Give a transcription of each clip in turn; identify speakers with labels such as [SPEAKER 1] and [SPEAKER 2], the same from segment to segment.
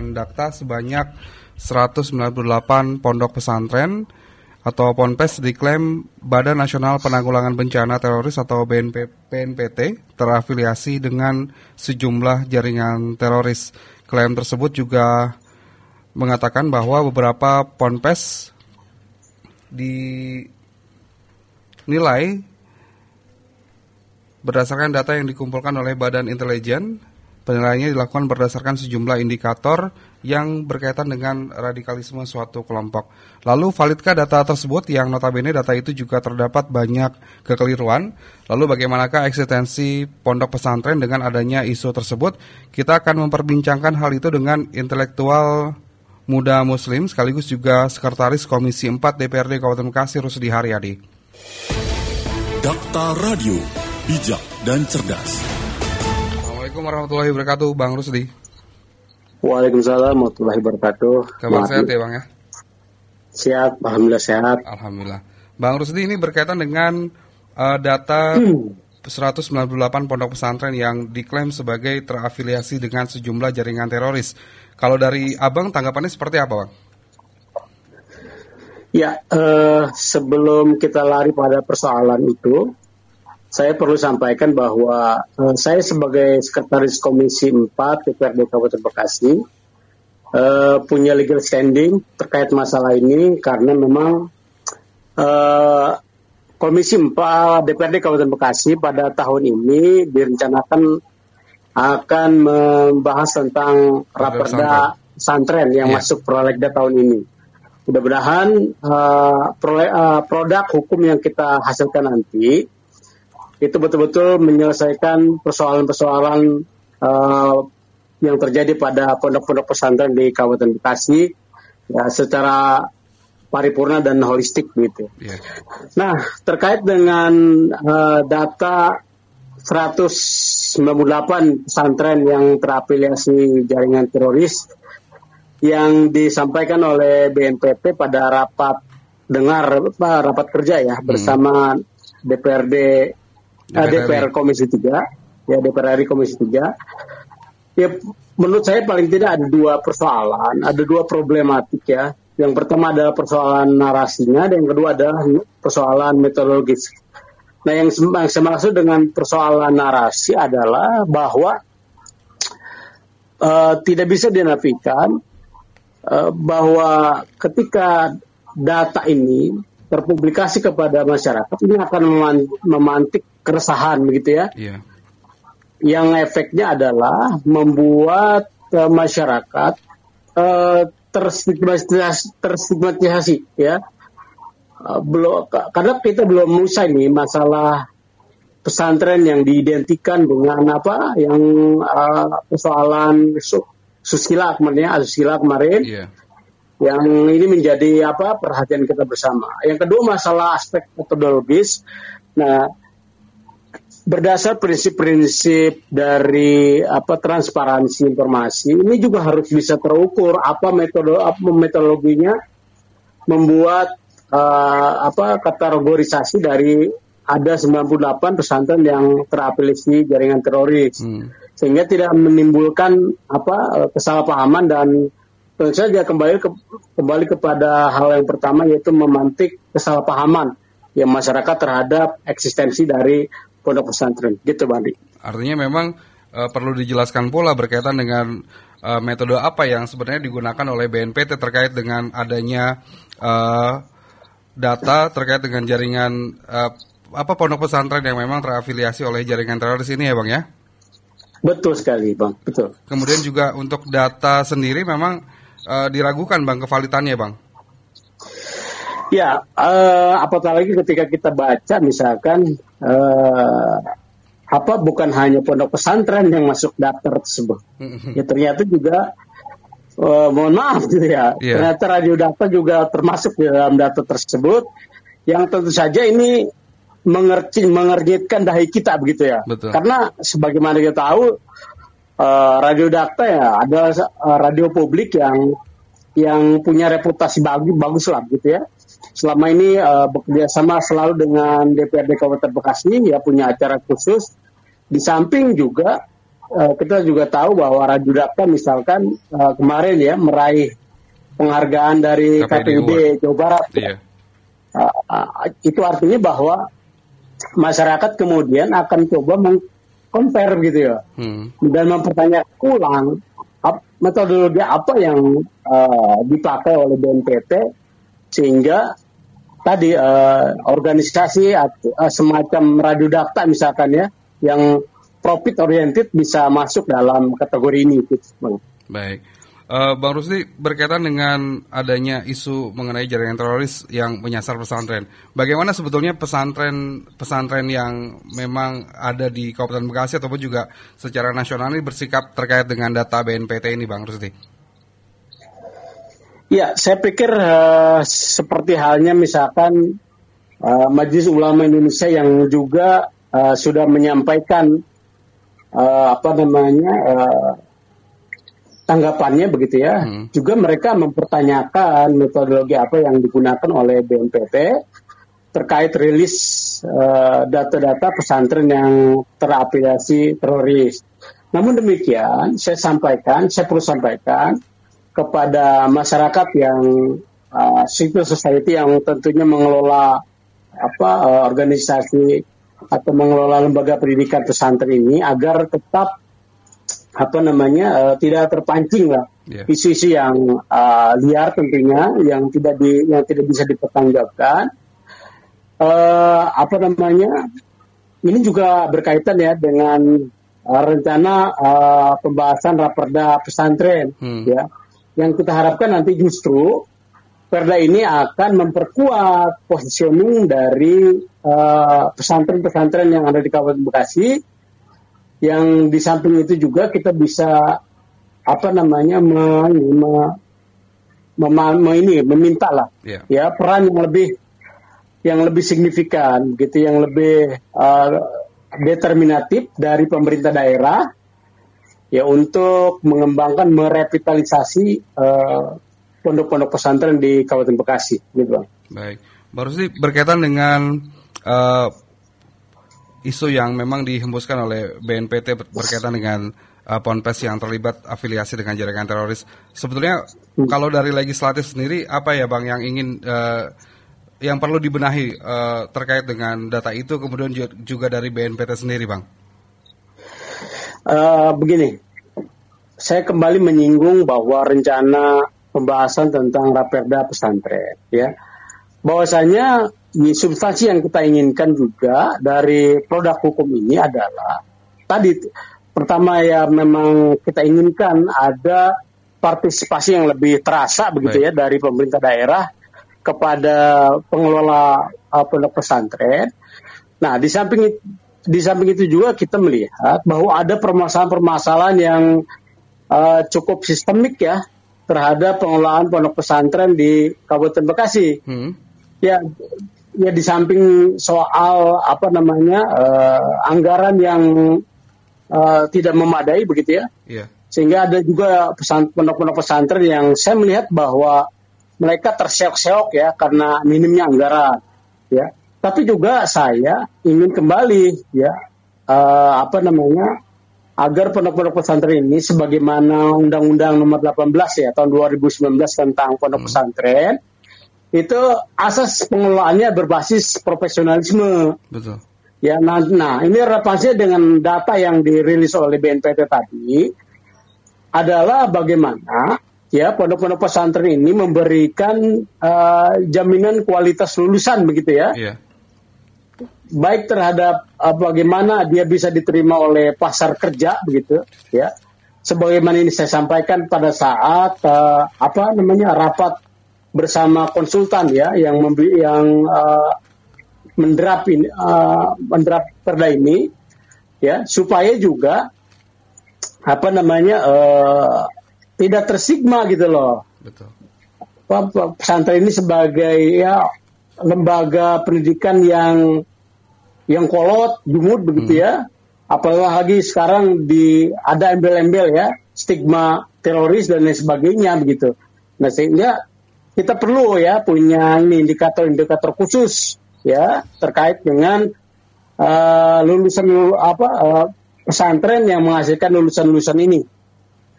[SPEAKER 1] dan Dakta sebanyak 198 pondok pesantren atau Ponpes diklaim Badan Nasional Penanggulangan Bencana Teroris atau BNP, BNPT terafiliasi dengan sejumlah jaringan teroris. Klaim tersebut juga mengatakan bahwa beberapa Ponpes dinilai berdasarkan data yang dikumpulkan oleh Badan Intelijen Penilaiannya dilakukan berdasarkan sejumlah indikator yang berkaitan dengan radikalisme suatu kelompok. Lalu validkah data tersebut yang notabene data itu juga terdapat banyak kekeliruan? Lalu bagaimanakah eksistensi pondok pesantren dengan adanya isu tersebut? Kita akan memperbincangkan hal itu dengan intelektual muda muslim sekaligus juga sekretaris Komisi 4 DPRD Kabupaten Bekasi Rusdi Haryadi.
[SPEAKER 2] Dakta Radio, bijak dan cerdas.
[SPEAKER 1] Assalamualaikum warahmatullahi wabarakatuh, Bang Rusdi.
[SPEAKER 3] Waalaikumsalam warahmatullahi wabarakatuh.
[SPEAKER 1] Kabar sehat ya, Bang ya?
[SPEAKER 3] Sehat, alhamdulillah sehat.
[SPEAKER 1] Alhamdulillah. Bang Rusdi ini berkaitan dengan uh, data hmm. 198 pondok pesantren yang diklaim sebagai terafiliasi dengan sejumlah jaringan teroris. Kalau dari Abang tanggapannya seperti apa, Bang?
[SPEAKER 3] Ya, uh, sebelum kita lari pada persoalan itu, saya perlu sampaikan bahwa uh, saya sebagai sekretaris Komisi 4 DPRD Kabupaten Bekasi uh, punya legal standing terkait masalah ini karena memang uh, Komisi 4 DPRD Kabupaten Bekasi pada tahun ini direncanakan akan membahas tentang raperda santren yang yeah. masuk prolegda tahun ini. Mudah-mudahan uh, uh, produk hukum yang kita hasilkan nanti itu betul-betul menyelesaikan persoalan-persoalan uh, yang terjadi pada pondok-pondok pesantren di Kabupaten Bekasi ya secara paripurna dan holistik gitu. Yeah. Nah, terkait dengan uh, data 198 pesantren yang terafiliasi jaringan teroris yang disampaikan oleh BNPT pada rapat dengar apa, rapat kerja ya hmm. bersama DPRD DPR, eh, DPR Komisi 3 ya DPR RI Komisi 3 ya menurut saya paling tidak ada dua persoalan ada dua problematik ya. Yang pertama adalah persoalan narasinya dan yang kedua adalah persoalan metodologis. Nah yang, yang saya maksud dengan persoalan narasi adalah bahwa uh, tidak bisa dinafikan uh, bahwa ketika data ini terpublikasi kepada masyarakat ini akan memantik keresahan begitu ya. Yeah. Yang efeknya adalah membuat uh, masyarakat uh, terstigmatisasi, terstigmatisasi ya. Uh, belum karena kita belum usai nih masalah pesantren yang diidentikan dengan apa yang uh, persoalan susila kemarin ya, asusila kemarin. Yeah yang ini menjadi apa perhatian kita bersama. Yang kedua masalah aspek metodologis. Nah, berdasar prinsip-prinsip dari apa transparansi informasi ini juga harus bisa terukur apa metode apa metodologinya membuat uh, apa kategorisasi dari ada 98 pesantren yang terafiliasi jaringan teroris hmm. sehingga tidak menimbulkan apa kesalahpahaman dan tentu saja kembali ke, kembali kepada hal yang pertama yaitu memantik kesalahpahaman yang masyarakat terhadap eksistensi dari pondok pesantren gitu Bandi.
[SPEAKER 1] Artinya memang uh, perlu dijelaskan pula berkaitan dengan uh, metode apa yang sebenarnya digunakan oleh BNPT terkait dengan adanya uh, data terkait dengan jaringan uh, apa pondok pesantren yang memang terafiliasi oleh jaringan teroris ini ya Bang ya?
[SPEAKER 3] Betul sekali Bang, betul.
[SPEAKER 1] Kemudian juga untuk data sendiri memang uh, diragukan bang kevalitannya bang?
[SPEAKER 3] Ya, uh, apalagi ketika kita baca misalkan uh, apa bukan hanya pondok pesantren yang masuk daftar tersebut, ya ternyata juga uh, mohon maaf gitu ya, yeah. ternyata radio data juga termasuk di dalam data tersebut, yang tentu saja ini mengerti mengerjitkan dahi kita begitu ya, Betul. karena sebagaimana kita tahu uh, radio Dakta ya adalah uh, radio publik yang yang punya reputasi bagus bagus lah gitu ya. Selama ini uh, bekerja sama selalu dengan DPRD Kabupaten Bekasi ya punya acara khusus. Di samping juga uh, kita juga tahu bahwa Raju Dakta misalkan uh, kemarin ya meraih penghargaan dari KPUD Jawa Barat. Iya. Uh, uh, itu artinya bahwa masyarakat kemudian akan coba mengcompare gitu ya hmm. dan mempertanyakan ulang metodologi apa yang uh, dipakai oleh BNPT sehingga tadi uh, organisasi atau uh, semacam radiodak misalkan ya yang profit oriented bisa masuk dalam kategori ini. Gitu,
[SPEAKER 1] Baik. Uh, Bang Rusdi berkaitan dengan adanya isu mengenai jaringan teroris yang menyasar pesantren. Bagaimana sebetulnya pesantren pesantren yang memang ada di Kabupaten Bekasi ataupun juga secara nasional ini bersikap terkait dengan data BNPT ini, Bang Rusdi?
[SPEAKER 3] Ya, saya pikir uh, seperti halnya misalkan uh, Majelis Ulama Indonesia yang juga uh, sudah menyampaikan uh, apa namanya uh, tanggapannya begitu ya. Hmm. Juga mereka mempertanyakan metodologi apa yang digunakan oleh BNPT terkait rilis data data-data pesantren yang terafiliasi teroris. Namun demikian, saya sampaikan, saya perlu sampaikan kepada masyarakat yang uh, civil society yang tentunya mengelola apa uh, organisasi atau mengelola lembaga pendidikan pesantren ini agar tetap apa namanya uh, tidak terpancing lah yeah. isu-isu yang uh, liar tentunya yang tidak di yang tidak bisa dipertanggungjawabkan uh, apa namanya ini juga berkaitan ya dengan uh, rencana uh, pembahasan raperda pesantren hmm. ya yang kita harapkan nanti justru Perda ini akan memperkuat positioning dari pesantren-pesantren uh, yang ada di Kabupaten Bekasi yang di samping itu juga kita bisa apa namanya me, me, me, me, ini meminta lah yeah. ya peran yang lebih yang lebih signifikan gitu yang lebih uh, determinatif dari pemerintah daerah ya untuk mengembangkan merevitalisasi uh, pondok-pondok pesantren di Kabupaten Bekasi gitu bang.
[SPEAKER 1] Baik, baru sih berkaitan dengan uh, isu yang memang dihembuskan oleh BNPT berkaitan dengan uh, ponpes yang terlibat afiliasi dengan jaringan teroris. Sebetulnya hmm. kalau dari legislatif sendiri apa ya bang yang ingin uh, yang perlu dibenahi uh, terkait dengan data itu kemudian juga dari BNPT sendiri bang?
[SPEAKER 3] Uh, begini, saya kembali menyinggung bahwa rencana pembahasan tentang raperda pesantren, ya, bahwasanya substansi yang kita inginkan juga dari produk hukum ini adalah tadi pertama ya memang kita inginkan ada partisipasi yang lebih terasa begitu Baik. ya dari pemerintah daerah kepada pengelola uh, pondok pesantren. Nah, di samping di samping itu juga kita melihat bahwa ada permasalahan-permasalahan yang uh, cukup sistemik ya terhadap pengelolaan pondok pesantren di Kabupaten Bekasi. Hmm. Ya, ya di samping soal apa namanya uh, anggaran yang uh, tidak memadai begitu ya. Yeah. Sehingga ada juga pesan pondok-pondok pesantren yang saya melihat bahwa mereka terseok-seok ya karena minimnya anggaran ya tapi juga saya ingin kembali ya uh, apa namanya agar pondok-pondok pesantren ini sebagaimana Undang-Undang Nomor 18 ya tahun 2019 tentang pondok hmm. pesantren itu asas pengelolaannya berbasis profesionalisme. Betul. Ya, nah, nah ini relevansinya dengan data yang dirilis oleh BNPT tadi adalah bagaimana ya pondok-pondok pesantren ini memberikan uh, jaminan kualitas lulusan begitu ya. Yeah baik terhadap uh, bagaimana dia bisa diterima oleh pasar kerja begitu ya sebagaimana ini saya sampaikan pada saat uh, apa namanya rapat bersama konsultan ya yang membeli yang uh, menderap ini uh, menderap perda ini ya supaya juga apa namanya uh, tidak tersigma gitu loh betul pesantren ini sebagai ya lembaga pendidikan yang yang kolot, jumud begitu hmm. ya. Apalagi sekarang di ada embel-embel ya, stigma teroris dan lain sebagainya begitu. Nah sehingga kita perlu ya punya ini indikator-indikator khusus ya terkait dengan uh, lulusan apa uh, pesantren yang menghasilkan lulusan-lulusan ini.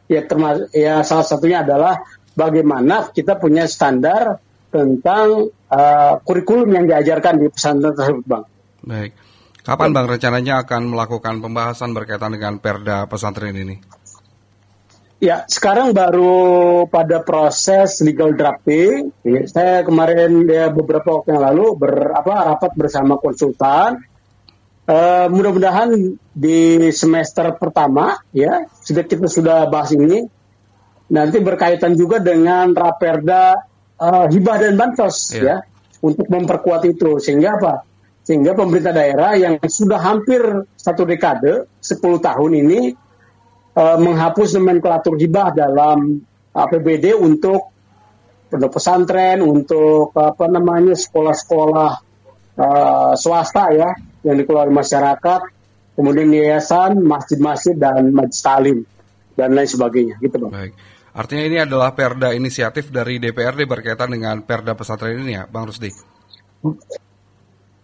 [SPEAKER 3] Ya termasuk ya salah satunya adalah bagaimana kita punya standar tentang uh, kurikulum yang diajarkan di pesantren tersebut, Bang.
[SPEAKER 1] Baik. Kapan Bang rencananya akan melakukan pembahasan berkaitan dengan Perda pesantren ini?
[SPEAKER 3] Ya, sekarang baru pada proses legal drafting. Ya, saya kemarin ya beberapa waktu yang lalu ber, apa, rapat bersama konsultan. Uh, mudah-mudahan di semester pertama ya sudah kita sudah bahas ini. Nanti berkaitan juga dengan raperda uh, hibah dan bansos yeah. ya untuk memperkuat itu sehingga apa? Sehingga pemerintah daerah yang sudah hampir satu dekade, 10 tahun ini uh, menghapus nomenklatur hibah dalam APBD untuk pondok pesantren, untuk apa namanya sekolah-sekolah uh, swasta ya yang dikeluarkan masyarakat, kemudian yayasan, masjid-masjid dan majlis talim dan lain sebagainya, gitu bang.
[SPEAKER 1] Baik. Artinya ini adalah perda inisiatif dari DPRD berkaitan dengan perda pesantren ini ya, Bang Rusdi?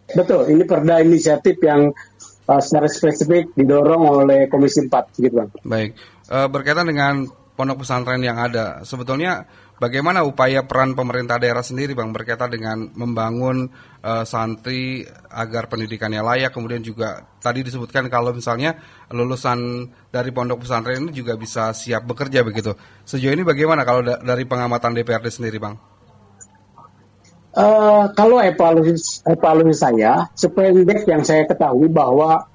[SPEAKER 3] Betul, ini perda inisiatif yang uh, secara spesifik didorong oleh Komisi 4 gitu Bang.
[SPEAKER 1] Baik. Uh, berkaitan dengan pondok pesantren yang ada, sebetulnya bagaimana upaya peran pemerintah daerah sendiri Bang berkaitan dengan membangun uh, santri agar pendidikannya layak, kemudian juga tadi disebutkan kalau misalnya lulusan dari pondok pesantren ini juga bisa siap bekerja begitu. Sejauh ini bagaimana kalau da dari pengamatan DPRD sendiri Bang?
[SPEAKER 3] Uh, kalau evaluasi, evaluasi saya, sependek yang saya ketahui bahwa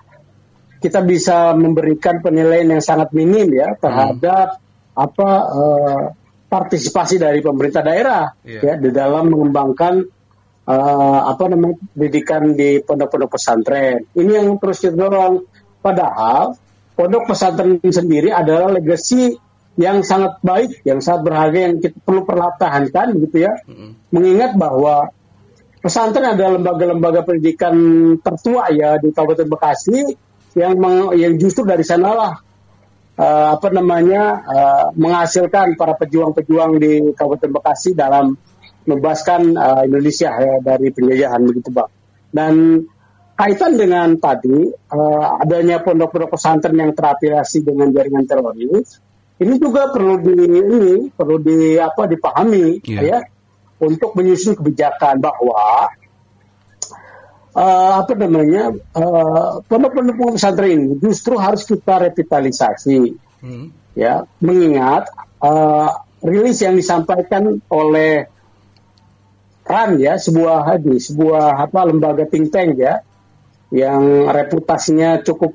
[SPEAKER 3] kita bisa memberikan penilaian yang sangat minim ya terhadap hmm. apa uh, partisipasi dari pemerintah daerah yeah. ya di dalam mengembangkan uh, apa namanya pendidikan di pondok-pondok pesantren. Ini yang terus didorong. Padahal pondok pesantren sendiri adalah legasi yang sangat baik, yang sangat berharga yang kita perlu pertahankan gitu ya. Mm-hmm. Mengingat bahwa pesantren adalah lembaga-lembaga pendidikan tertua ya di Kabupaten Bekasi yang meng, yang justru dari sanalah uh, apa namanya uh, menghasilkan para pejuang-pejuang di Kabupaten Bekasi dalam membebaskan uh, Indonesia ya, dari penjajahan begitu bang. Dan kaitan dengan tadi uh, adanya pondok-pondok pesantren yang terafiliasi dengan jaringan teroris ini juga perlu di ini perlu di apa dipahami yeah. ya untuk menyusun kebijakan bahwa uh, apa namanya uh, pondok-pondok pesantren ini justru harus kita revitalisasi hmm. ya mengingat uh, rilis yang disampaikan oleh RAN ya sebuah hadis sebuah apa lembaga think tank ya yang reputasinya cukup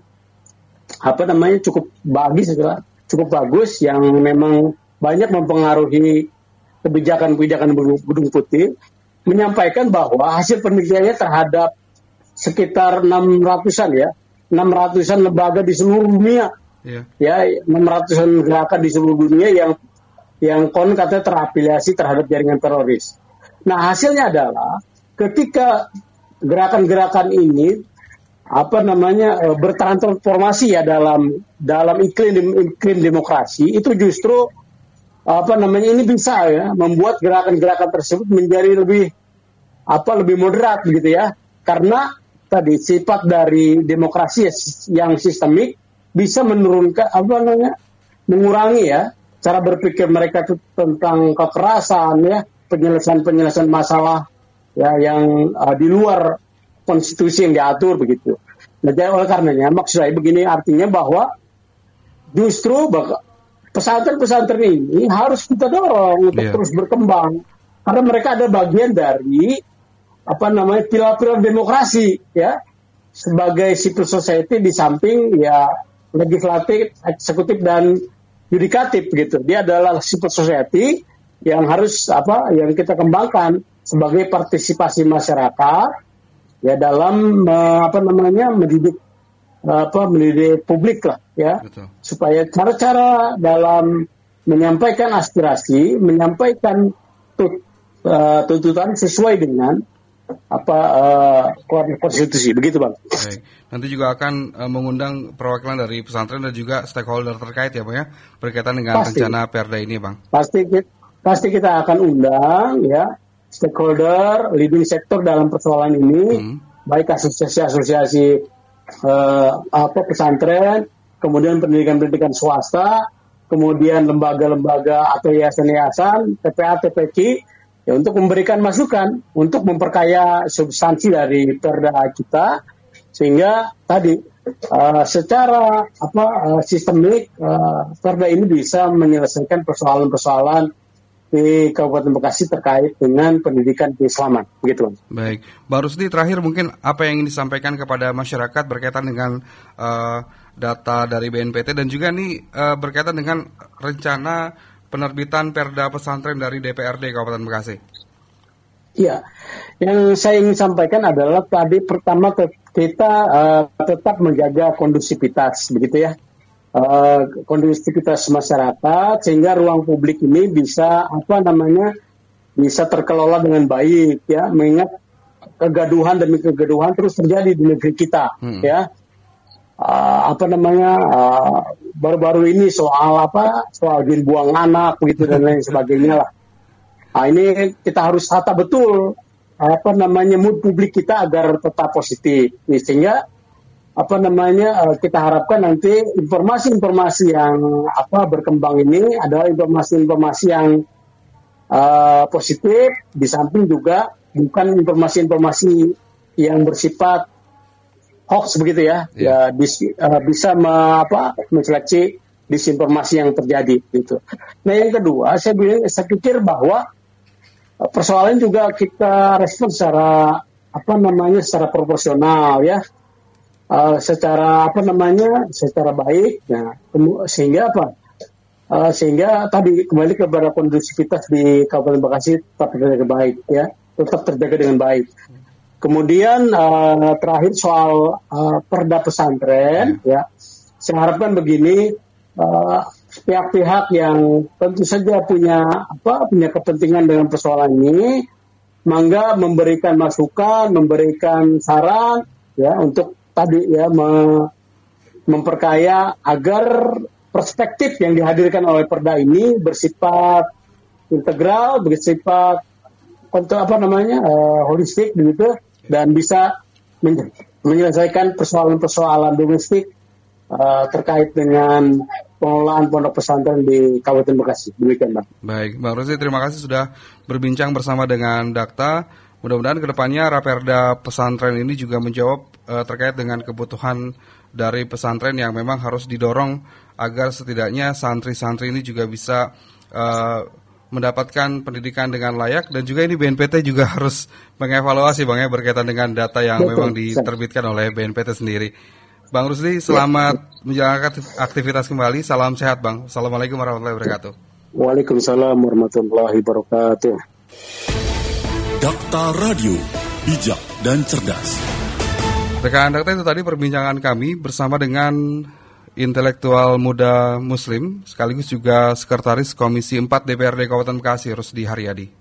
[SPEAKER 3] apa namanya cukup bagus segala cukup bagus yang memang banyak mempengaruhi kebijakan-kebijakan Gedung Putih menyampaikan bahwa hasil penelitiannya terhadap sekitar 600-an ya, 600-an lembaga di seluruh dunia. Yeah. Ya, 600-an gerakan di seluruh dunia yang yang kon katanya terafiliasi terhadap jaringan teroris. Nah, hasilnya adalah ketika gerakan-gerakan ini apa namanya e, bertransformasi ya dalam dalam iklim iklim demokrasi itu justru apa namanya ini bisa ya membuat gerakan-gerakan tersebut menjadi lebih apa lebih moderat gitu ya. Karena tadi sifat dari demokrasi yang sistemik bisa menurunkan apa namanya mengurangi ya cara berpikir mereka tentang kekerasan ya penyelesaian penyelesaian masalah ya yang uh, di luar konstitusi yang diatur begitu. Nah, jadi oleh karenanya maksud saya begini artinya bahwa justru pesantren-pesantren ini harus kita dorong untuk yeah. terus berkembang karena mereka ada bagian dari apa namanya pilar-pilar demokrasi ya sebagai civil society di samping ya legislatif, eksekutif dan yudikatif gitu. Dia adalah civil society yang harus apa yang kita kembangkan sebagai partisipasi masyarakat ya dalam uh, apa namanya mendidik apa mendidik publik lah ya Betul. supaya cara-cara dalam menyampaikan aspirasi menyampaikan tut, uh, tuntutan sesuai dengan apa uh, konstitusi begitu bang.
[SPEAKER 1] Baik. Nanti juga akan uh, mengundang perwakilan dari pesantren dan juga stakeholder terkait ya bang ya berkaitan dengan pasti. rencana Perda ini bang.
[SPEAKER 3] Pasti pasti kita akan undang ya stakeholder, leading sektor dalam persoalan ini, hmm. baik asosiasi-asosiasi uh, apa pesantren, kemudian pendidikan-pendidikan swasta, kemudian lembaga-lembaga atau yayasan-yayasan, TPA, TPQ, ya untuk memberikan masukan untuk memperkaya substansi dari perda kita sehingga tadi uh, secara apa uh, sistemik uh, perda ini bisa menyelesaikan persoalan-persoalan di Kabupaten Bekasi terkait dengan pendidikan keislaman, begitu.
[SPEAKER 1] Baik, Bang Rusdi terakhir mungkin apa yang ingin disampaikan kepada masyarakat berkaitan dengan uh, data dari BNPT dan juga nih uh, berkaitan dengan rencana penerbitan Perda pesantren dari DPRD Kabupaten Bekasi.
[SPEAKER 3] Iya, yang saya ingin sampaikan adalah tadi pertama kita uh, tetap menjaga kondusivitas, begitu ya uh, kondusivitas masyarakat sehingga ruang publik ini bisa apa namanya bisa terkelola dengan baik ya. Mengingat kegaduhan demi kegaduhan terus terjadi di negeri kita hmm. ya. Uh, apa namanya uh, baru-baru ini soal apa soal buang anak begitu dan lain sebagainya lah. Nah, ini kita harus tata betul apa namanya mood publik kita agar tetap positif. Sehingga apa namanya uh, kita harapkan nanti informasi-informasi yang apa berkembang ini adalah informasi-informasi yang uh, positif di samping juga bukan informasi-informasi yang bersifat hoax begitu ya yeah. ya dis, uh, bisa me, apa menseleksi disinformasi yang terjadi gitu. Nah yang kedua saya bilang saya pikir bahwa persoalan juga kita respon secara apa namanya secara proporsional ya uh, secara apa namanya secara baik nah sehingga apa? Uh, sehingga tadi kembali kepada kondusivitas di Kabupaten Bekasi tetap terjaga baik ya. Tetap terjaga dengan baik. Kemudian uh, terakhir soal uh, perda pesantren ya. Saya harapkan begini pihak-pihak uh, yang tentu saja punya apa punya kepentingan dengan persoalan ini mangga memberikan masukan memberikan saran ya untuk tadi ya me, memperkaya agar perspektif yang dihadirkan oleh perda ini bersifat integral, bersifat untuk apa namanya uh, holistik begitu dan bisa menyelesaikan persoalan-persoalan domestik uh, terkait dengan pengelolaan pondok pesantren di Kabupaten Bekasi. Demikian, Bang.
[SPEAKER 1] Baik, Bang Rosi, terima kasih sudah berbincang bersama dengan Dakta. Mudah-mudahan ke depannya Raperda pesantren ini juga menjawab uh, terkait dengan kebutuhan dari pesantren yang memang harus didorong agar setidaknya santri-santri ini juga bisa uh, mendapatkan pendidikan dengan layak dan juga ini BNPT juga harus mengevaluasi bang ya berkaitan dengan data yang Betul. memang diterbitkan oleh BNPT sendiri. Bang Rusdi, selamat ya. menjalankan aktivitas kembali. Salam sehat, Bang. Assalamualaikum warahmatullahi wabarakatuh.
[SPEAKER 3] Waalaikumsalam warahmatullahi wabarakatuh.
[SPEAKER 2] Dakta Radio, bijak dan cerdas.
[SPEAKER 1] Rekan Dakta itu tadi perbincangan kami bersama dengan intelektual muda muslim sekaligus juga sekretaris Komisi 4 DPRD Kabupaten Bekasi Rusdi Haryadi.